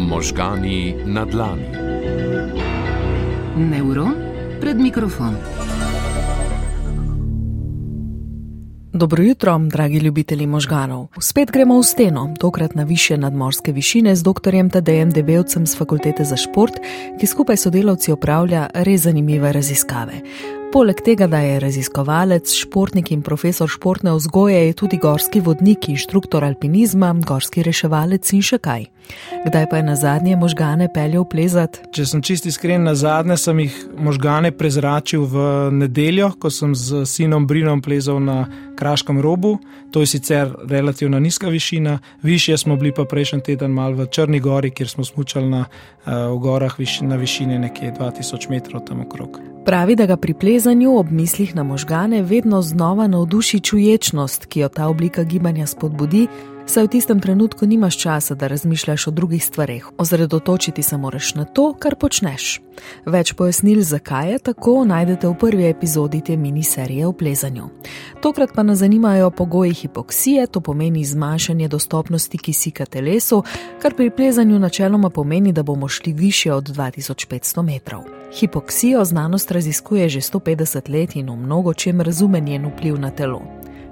Možgani na dlani. Neuron pred mikrofon. Dobro jutro, dragi ljubitelji možganov. Spet gremo v steno, tokrat na više nadmorske višine z dr. Tadejem Debelcem z Fakultete za šport, ki skupaj s sodelavci opravlja res zanimive raziskave. Poleg tega, da je raziskovalec, športnik in profesor športne vzgoje, je tudi gorski vodnik, inštruktor alpinizma, gorski reševalec in še kaj. Kdaj pa je na zadnje možgane peljal plezati? Če sem čisti iskren, na zadnje sem jih možgane prezračil v nedeljo, ko sem z sinom Brinom plezal na Kraškem robu. To je sicer relativno nizka višina, više smo bili pa prejšnji teden mal v Črni gori, kjer smo smučali na uh, gorah viš, na višini nekje 2000 metrov tam okrog. Pravi, da ga pri plezanju ob mislih na možgane vedno znova navduši čuječnost, ki jo ta oblika gibanja spodbudi, saj v tistem trenutku nimaš časa, da razmišljaš o drugih stvareh. Ozredotočiti se moraš na to, kar počneš. Več pojasnil, zakaj je tako, najdete v prvi epizodi te miniserije o plezanju. Tokrat pa nas zanimajo pogoji hipoksije, to pomeni zmanjšanje dostopnosti kisika telesu, kar pri plezanju načeloma pomeni, da bomo šli više od 2500 metrov. Hipoksijo znanost raziskuje že 150 let in v mnogo čem razume njen vpliv na telo.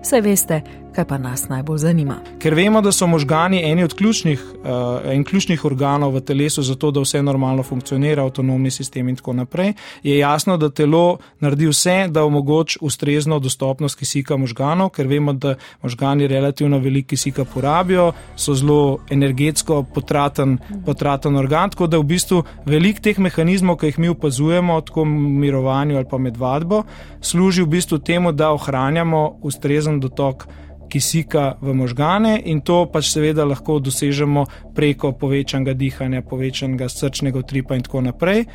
Saj veste, kaj pa nas najbolj zanima. Ker vemo, da so možgani eni od ključnih, uh, ključnih organov v telesu, zato da vse normalno funkcionira, avtonomni sistem in tako naprej, je jasno, da telo naredi vse, da omogoči ustrezno dostopnost kisika možganov, ker vemo, da možgani relativno veliko kisika porabijo, so zelo energetsko potraten, potraten organ, tako da v bistvu velik teh mehanizmov, ki jih mi opazujemo, tako mirovanju ali pa med vadbo, služi v bistvu temu, da ohranjamo ustrezen dotok kisika v možgane in to pač seveda lahko dosežemo preko povečanega dihanja, povečanega srčnega utripa in tako naprej.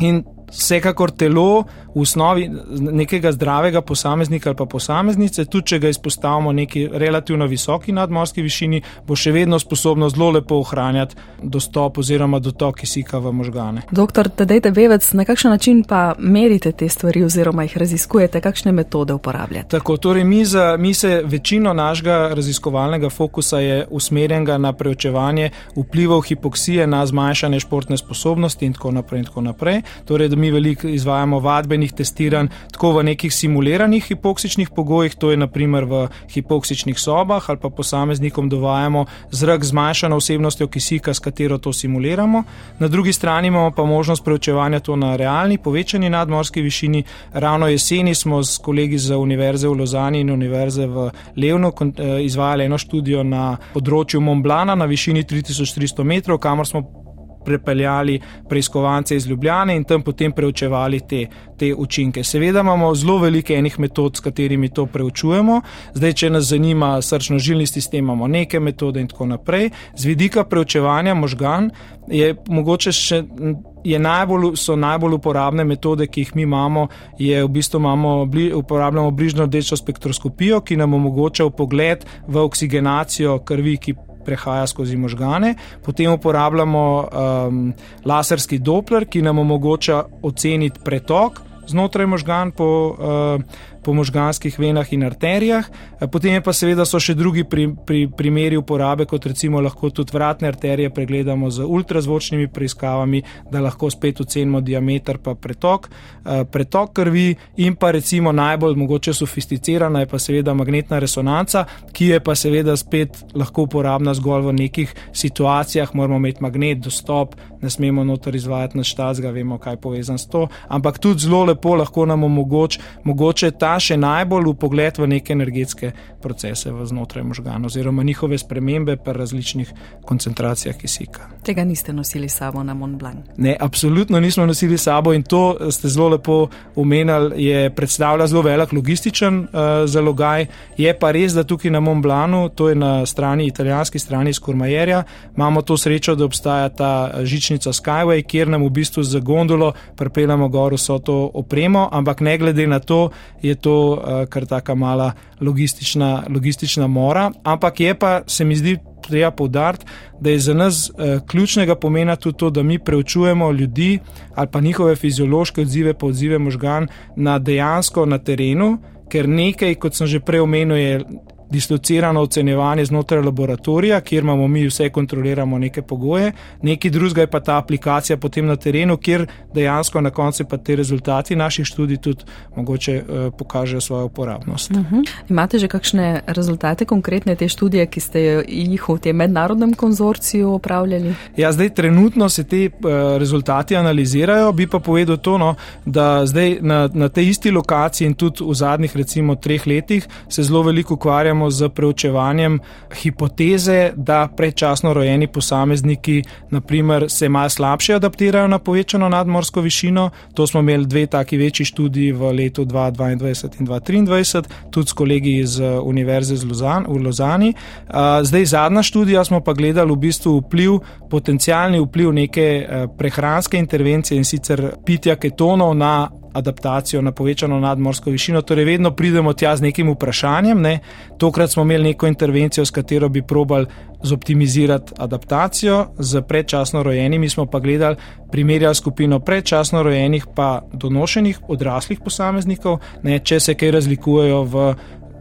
In vsekakor telo v osnovi nekega zdravega posameznika ali pa posameznice, tudi če ga izpostavimo neki relativno visoki nadmorski višini, bo še vedno sposobno zelo lepo ohranjati dostop oziroma dotok kisika v možgane. Doktor, tedejte bevec, na kakšen način pa merite te stvari oziroma jih raziskujete, kakšne metode uporabljate? Tako, torej mi, za, mi se večino našega raziskovalnega fokusa je usmerjenega na preučevanje vplivov hipoksije na zmanjšanje športne sposobnosti in tako naprej. In tako naprej. Torej, mi veliko izvajamo vadbenih testiranj, tako v nekih simuliranih hipoksičnih pogojih, to je naprimer v hipoksičnih sobah, ali pa posameznikom dovajamo zrak z zmanjšano vsebnostjo kisika, s katero to simuliramo. Na drugi strani imamo pa možnost preučevanja to na realni, povečani nadmorski višini. Ravno jeseni smo s kolegi z Univerze v Lozani in Univerze v Levnu eh, izvajali eno študijo na področju Montblana na višini 3300 metrov, kamor smo prepeljali preiskovance iz Ljubljane in tam potem preučevali te, te učinke. Seveda imamo zelo velike enih metod, s katerimi to preučujemo. Zdaj, če nas zanima srčno-žilni sistem, imamo neke metode in tako naprej. Z vidika preučevanja možgan je mogoče še. Je najbolj, so najbolj uporabne metode, ki jih mi imamo, je v bistvu imamo, uporabljamo bližnjo rdečo spektroskopijo, ki nam omogoča pogled v oksigenacijo krvi, ki prehaja skozi možgane, potem uporabljamo um, laserski Doppler, ki nam omogoča oceniti pretok znotraj možgan po uh, po možganskih venah in arterijah. Eh, potem pa seveda so še drugi pri, pri, primeri uporabe, kot recimo lahko tudi vratne arterije pregledamo z ultrazvočnimi preiskavami, da lahko spet ocenimo diameter pa pretok, eh, pretok krvi in pa recimo najbolj mogoče sofisticirana je pa seveda magnetna resonanca, ki je pa seveda spet lahko uporabna zgolj v nekih situacijah, moramo imeti magnet, dostop, ne smemo noter izvajati na štazga, vemo, kaj je povezan s to, ampak tudi zelo lepo lahko nam omogoč, mogoče ta še najbolj v pogled v neke energetske procese znotraj možganov, oziroma njihove spremembe pri različnih koncentracijah kisika. Tega niste nosili sabo na Mont Blanc? Ne, absolutno nismo nosili sabo in to ste zelo lepo omenjali, je predstavlja zelo velik logističen uh, zalogaj. Je pa res, da tukaj na Mont Blancu, to je na strani, italijanski strani Skurmajerja, imamo to srečo, da obstaja ta žičnica Skyway, kjer nam v bistvu za gondolo pripeljamo gor vso to opremo, ampak ne glede na to, je to uh, kar taka mala logistična, logistična mora. Ampak je pa, se mi zdi, treba povdariti, da je za nas uh, ključnega pomena tudi to, da mi preučujemo ljudi ali pa njihove fiziološke odzive, pa odzive možgan na dejansko na terenu, ker nekaj, kot sem že prej omenil, je dislocirano ocenjevanje znotraj laboratorija, kjer imamo mi vse kontroliramo neke pogoje, nekaj drugega je pa ta aplikacija potem na terenu, kjer dejansko na koncu pa te rezultati naših študij tudi mogoče uh, pokažejo svojo uporabnost. Uh mhm. -huh. Imate že kakšne rezultate, konkretne te študije, ki ste jih v tem mednarodnem konzorciju opravljali? Ja, zdaj trenutno se te uh, rezultati analizirajo, bi pa povedal to, no, da zdaj na, na tej isti lokaciji in tudi v zadnjih recimo treh letih se zelo veliko ukvarjamo z preučevanjem hipoteze, da predčasno rojeni posamezniki naprimer, se malo slabše adaptirajo na povečano nadmorsko višino. To smo imeli dve taki večji študiji v letu 2022 in 2023, tudi s kolegi iz uh, Univerze v Lozani. Zdaj zadnja študija smo pa gledali v bistvu vpliv, potencijalni vpliv neke uh, prehranske intervencije in sicer pitja ketonov na adaptacijo na povečano nadmorsko višino. Torej, vedno pridemo tja z nekim vprašanjem. Ne. Tokrat smo imeli neko intervencijo, s katero bi probali zoptimizirati adaptacijo. Z predčasno rojenimi smo pa gledali, primerjali skupino predčasno rojenih pa donošenih odraslih posameznikov, ne, če se kaj razlikujejo v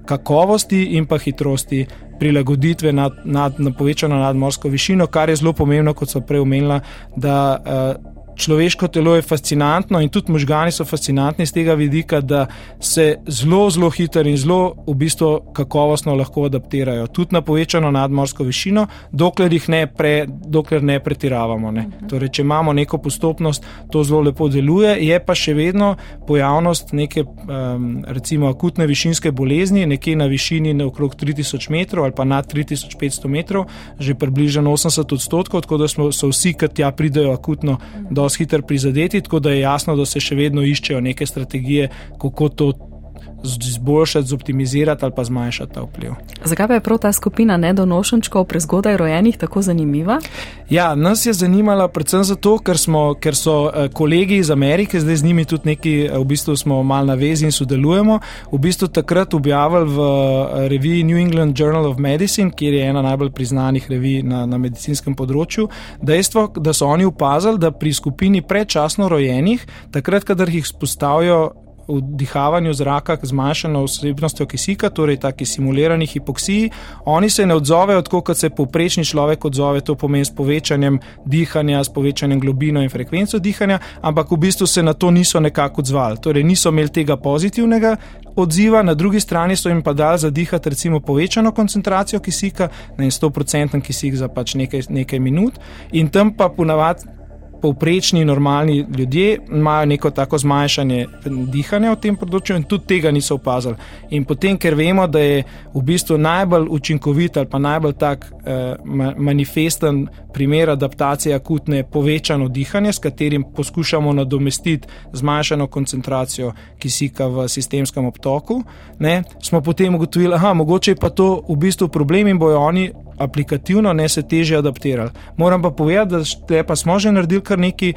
kakovosti in pa hitrosti. Prilagoditve na, na, na povečano nadmorsko višino, kar je zelo pomembno, kot so prej omenila, da uh, človeško telo je fascinantno in tudi možgani so fascinantni iz tega vidika, da se zelo, zelo hitro in zelo v bistvu kakovostno lahko adaptirajo, tudi na povečano nadmorsko višino, dokler jih ne, pre, dokler ne pretiravamo. Ne. Torej, če imamo neko postopnost, to zelo lepo deluje, je pa še vedno pojavnost neke um, recimo akutne višinske bolezni, nekje na višini na okrog 3000 metrov ali pa nad 3500 metrov, že približno 80 odstotkov, tako da smo, so vsi, ki tja pridejo akutno do dosti hitro prizadeti, tako da je jasno, da se še vedno iščejo neke strategije, kako to izboljšati, zoptimizirati ali pa zmanjšati ta vpliv. Zakaj pa je prav ta skupina nedonošenčkov prezgodaj rojenih tako zanimiva? Ja, nas je zanimala predvsem zato, ker, smo, ker so eh, kolegi iz Amerike, zdaj z njimi tudi neki, eh, v bistvu smo mal na vezi in sodelujemo, v bistvu takrat objavili v eh, reviji New England Journal of Medicine, kjer je ena najbolj priznanih revij na, na medicinskem področju, dejstvo, da so oni opazili, da pri skupini predčasno rojenih, takrat, kadar jih spostavijo vdihavanju zraka z zmanjšano vsebnostjo kisika, torej taki simulirani hipoksiji, oni se ne odzovejo tako, kot se povprečni človek odzove, to pomeni s povečanjem dihanja, s povečanjem globino in frekvenco dihanja, ampak v bistvu se na to niso nekako odzvali, torej niso imeli tega pozitivnega. Odziva, na drugi strani so jim pa dali zadihati recimo povečano koncentracijo kisika, na 100% kisik za pač nekaj, nekaj minut, in tam pa ponavadi povprečni, normalni ljudje imajo neko tako zmanjšanje dihanja v tem področju in tudi tega niso opazili. In potem, ker vemo, da je v bistvu najbolj učinkovit ali pa najbolj tak eh, manifesten primer adaptacije akutne povečano dihanje, s katerim poskušamo nadomestiti zmanjšano koncentracijo kisika v sistemskem obtoku, ne, smo potem ugotovili, da mogoče je pa to v bistvu problem in bojo oni aplikativno ne se teže adaptirali. Moram pa povedati, da pa smo že naredili kar nekaj uh,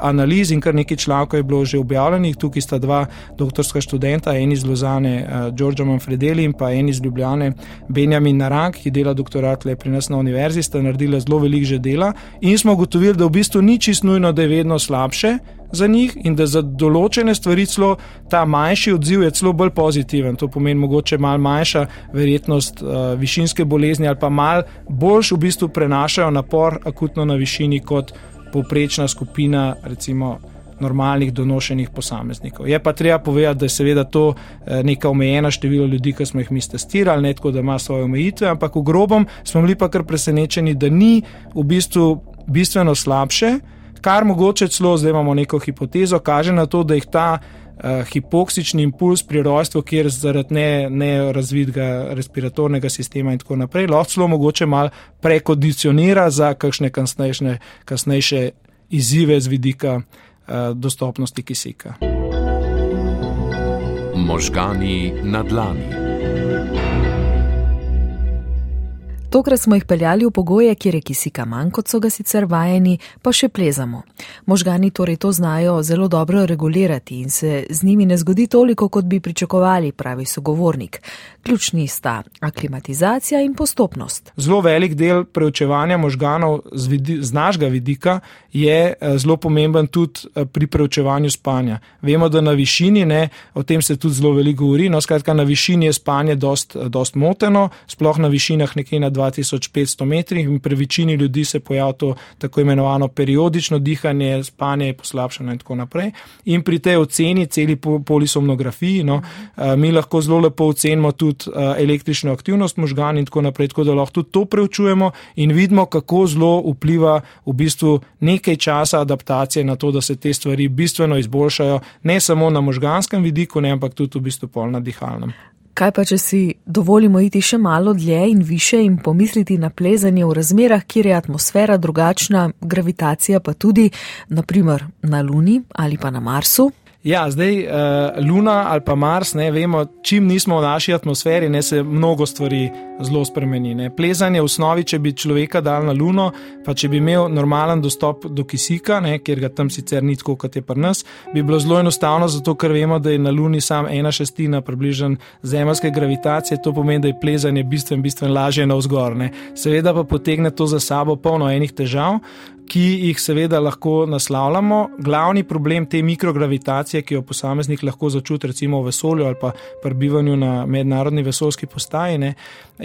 analiz in kar nekaj člankov je bilo že objavljenih. Tukaj sta dva doktorska študenta, en iz Lozane, uh, Giorgio Manfredeli in pa en iz Ljubljane, Benjamin Narank, ki dela doktorat le pri nas na univerzi, sta naredila zelo velik že dela in smo ugotovili, da v bistvu ni čisto nujno, da je vedno slabše za njih in da za določene stvari celo ta manjši odziv je celo bolj pozitiven. To pomeni mogoče malo manjša verjetnost uh, višinske bolezni ali pa malo boljš v bistvu prenašajo napor akutno na višini kot povprečna skupina recimo normalnih donošenih posameznikov. Je pa treba povedati, da je seveda to eh, neka omejena število ljudi, ki smo jih mi testirali, ne tako, da ima svoje omejitve, ampak v grobom smo bili pa kar presenečeni, da ni v bistvu bistveno slabše, kar mogoče celo, zdaj imamo neko hipotezo, kaže na to, da jih ta uh, hipoksični impuls pri rojstvu, kjer zaradi nerazvidega ne respiratornega sistema in tako naprej, lahko celo mogoče malo prekondicionira za kakšne kasnejše, kasnejše izzive z vidika uh, dostopnosti kisika. Možgani na dlani. Tokrat smo jih peljali v pogoje, kjer je kisika manj, kot so ga sicer vajeni, pa še plezamo. Možgani torej to znajo zelo dobro regulirati in se z njimi ne zgodi toliko, kot bi pričakovali, pravi sogovornik. Ključni sta aklimatizacija in postopnost. Zelo velik del preučevanja možganov z, vidi, z našega vidika je eh, zelo pomemben tudi eh, pri preučevanju spanja. Vemo, da na višini, ne, o tem se tudi zelo veliko govori, no skratka na višini je spanje dost, dost moteno, sploh na višinah nekje na 2500 metrih in pri večini ljudi se pojavlja to tako imenovano periodično dihanje, spanje je poslabšano in tako naprej. In pri tej oceni, celi polisomnografiji, no, eh, mi lahko zelo lepo ocenimo tudi eh, električno aktivnost možgan in tako naprej, tako da lahko tudi to preučujemo in vidimo, kako zelo vpliva v bistvu nekaj časa adaptacije na to, da se te stvari bistveno izboljšajo, ne samo na možganskem vidiku, ne, ampak tudi v bistvu pol na dihalnem. Kaj pa, če si dovolimo iti še malo dlje in više in pomisliti na plezanje v razmerah, kjer je atmosfera drugačna, gravitacija pa tudi, naprimer na Luni ali pa na Marsu? Ja, zdaj uh, Luna ali pa Mars, ne vemo, čim nismo v naši atmosferi, ne se mnogo stvari zelo spremeni. Ne. Plezanje v osnovi, če bi človeka dal na Luno, pa če bi imel normalen dostop do kisika, ne, ker ga tam sicer ni tako, kot je pri nas, bi bilo zelo enostavno, zato ker vemo, da je na Luni sam ena šestina približen zemljske gravitacije, to pomeni, da je plezanje bistveno, bistveno lažje na vzgor. Ne. Seveda pa potegne to za sabo polno enih težav ki jih seveda lahko naslavljamo. Glavni problem te mikrogravitacije, ki jo posameznik lahko začuti, recimo v vesolju ali pa pri bivanju na mednarodni vesoljski postaji, ne,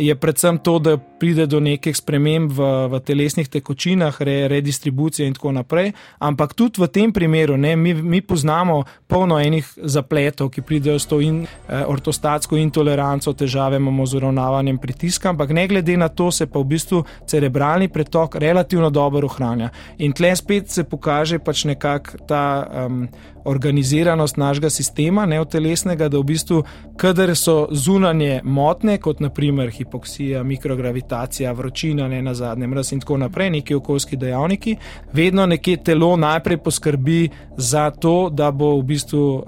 je predvsem to, da pride do nekih sprememb v, v telesnih tekočinah, re, redistribucije in tako naprej. Ampak tudi v tem primeru ne, mi, mi poznamo polno enih zapletov, ki pridejo s to in, eh, ortostatsko intoleranco, težave imamo z uravnavanjem pritiska, ampak ne glede na to se pa v bistvu cerebralni pretok relativno dobro ohranja. In tle spet se pokaže pač nekako ta um, organiziranost našega sistema, neotelesnega, da v bistvu, kadar so zunanje motne, kot naprimer hipoksija, mikrogravitacija, vročina, ne na zadnjem, mraz in tako naprej, neki okoljski dejavniki, vedno nekje telo najprej poskrbi za to, da bo v bistvu uh,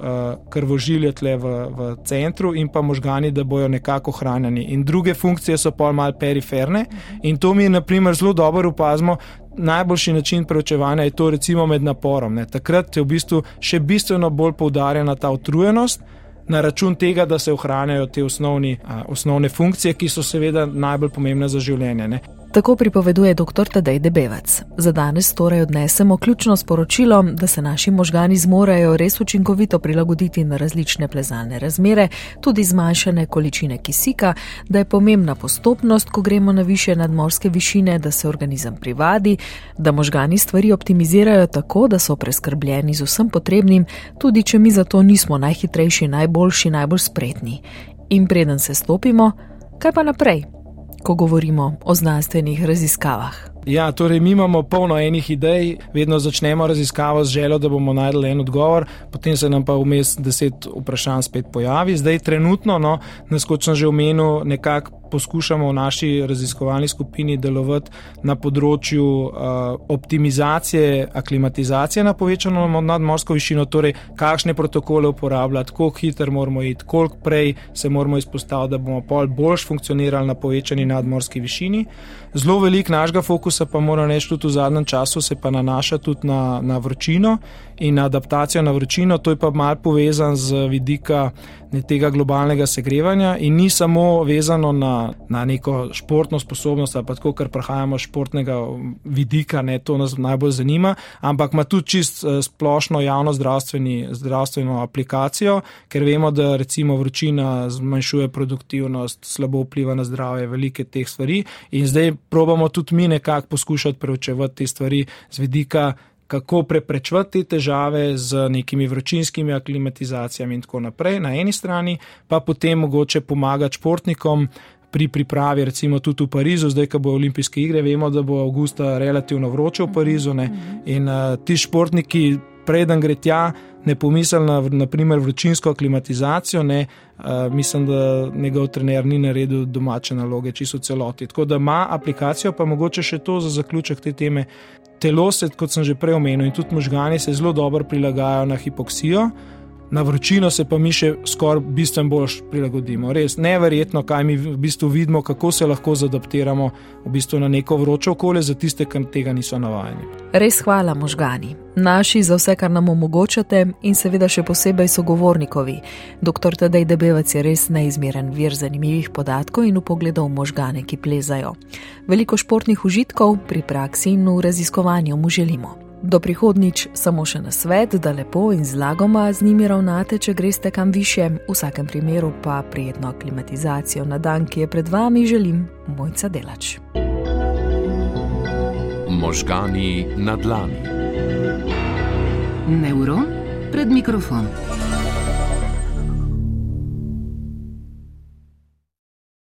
krvožilje tle v, v centru in pa možgani, da bojo nekako hranjeni. In druge funkcije so pa mal periferne in to mi je naprimer zelo dobro upazmo, najboljši način preučevanja je to recimo med naporom. Ne. Takrat je v bistvu še bistveno bolj poudarjena ta utrujenost na račun tega, da se ohranjajo te osnovni, a, osnovne funkcije, ki so seveda najbolj pomembne za življenje. Ne. Tako pripoveduje dr. Tadej Debevec. Za danes torej odnesemo ključno sporočilo, da se naši možgani zmorejo res učinkovito prilagoditi na različne plezalne razmere, tudi zmanjšane količine kisika, da je pomembna postopnost, ko gremo na više nadmorske višine, da se organizem privadi, da možgani stvari optimizirajo tako, da so preskrbljeni z vsem potrebnim, tudi če mi za to nismo najhitrejši, najboljši, najbolj spretni. In preden se stopimo, kaj pa naprej? Ko govorimo o znanstvenih raziskavah. Ja, torej mi imamo polno enih idej, vedno začnemo raziskavo z željo, da bomo najdeli en odgovor, potem se nam pa vmes deset vprašanj spet pojavi. Zdaj, trenutno, no, nas kot sem že omenil, nekako poskušamo v naši raziskovalni skupini delovati na področju uh, optimizacije, aklimatizacije na povečano nadmorsko višino, torej kakšne protokole uporabljati, koliko hitro moramo iti, koliko prej se moramo izpostaviti, da bomo pol boljš funkcionirali na povečani nadmorski višini. Zelo velik našega fokusa pa mora reči tudi v zadnjem času se pa nanaša tudi na, na vročino in na adaptacijo na vročino, to je pa mal povezan z vidika tega globalnega segrevanja in ni samo vezano na, na neko športno sposobnost pa tako, ker prihajamo iz športnega vidika, ne, to nas najbolj zanima, ampak ima tudi čist eh, splošno javno zdravstveno aplikacijo, ker vemo, da recimo vročina zmanjšuje produktivnost, slabo vpliva na zdravje, velike teh stvari in zdaj probamo tudi mi nekako poskušati preučevati te stvari z vidika kako preprečevati te težave z nekimi vročinskimi aklimatizacijami in tako naprej, na eni strani, pa potem mogoče pomagati športnikom. Pri pripravi, recimo tudi v Parizu, zdaj, ko bo olimpijske igre, vemo, da bo avgusta relativno vroče v Parizu. Ne? In uh, ti športniki, preden gre tja, ne pomislijo na naprimer vročinsko aklimatizacijo, ne? Uh, mislim, da njegov trener ni naredil domače naloge, čisto celoti. Tako da ima aplikacijo, pa mogoče še to za zaključek te teme, telo se, kot sem že prej omenil, in tudi možgani se zelo dobro prilagajajo na hipoksijo. Na vročino se pa mi še skoraj bistveno bolj prilagodimo. Res neverjetno, kaj mi v bistvu vidimo, kako se lahko zadaptiramo v bistvu na neko vroče okolje za tiste, ki tega niso navajeni. Res hvala, možgani. Naši za vse, kar nam omogočate in seveda še posebej sogovornikovi. Dr. Tadej Debevec je res neizmeren vir zanimivih podatkov in upogledov možgane, ki plezajo. Veliko športnih užitkov pri praksi in v raziskovanju mu želimo. Do prihodnič samo še na svet, da lepo in zlagoma z njimi ravnate, če greste kam više, v vsakem primeru pa prijetno aklimatizacijo na dan, ki je pred vami, želim mojca delač. Možgani na dlani. Neuron pred mikrofon.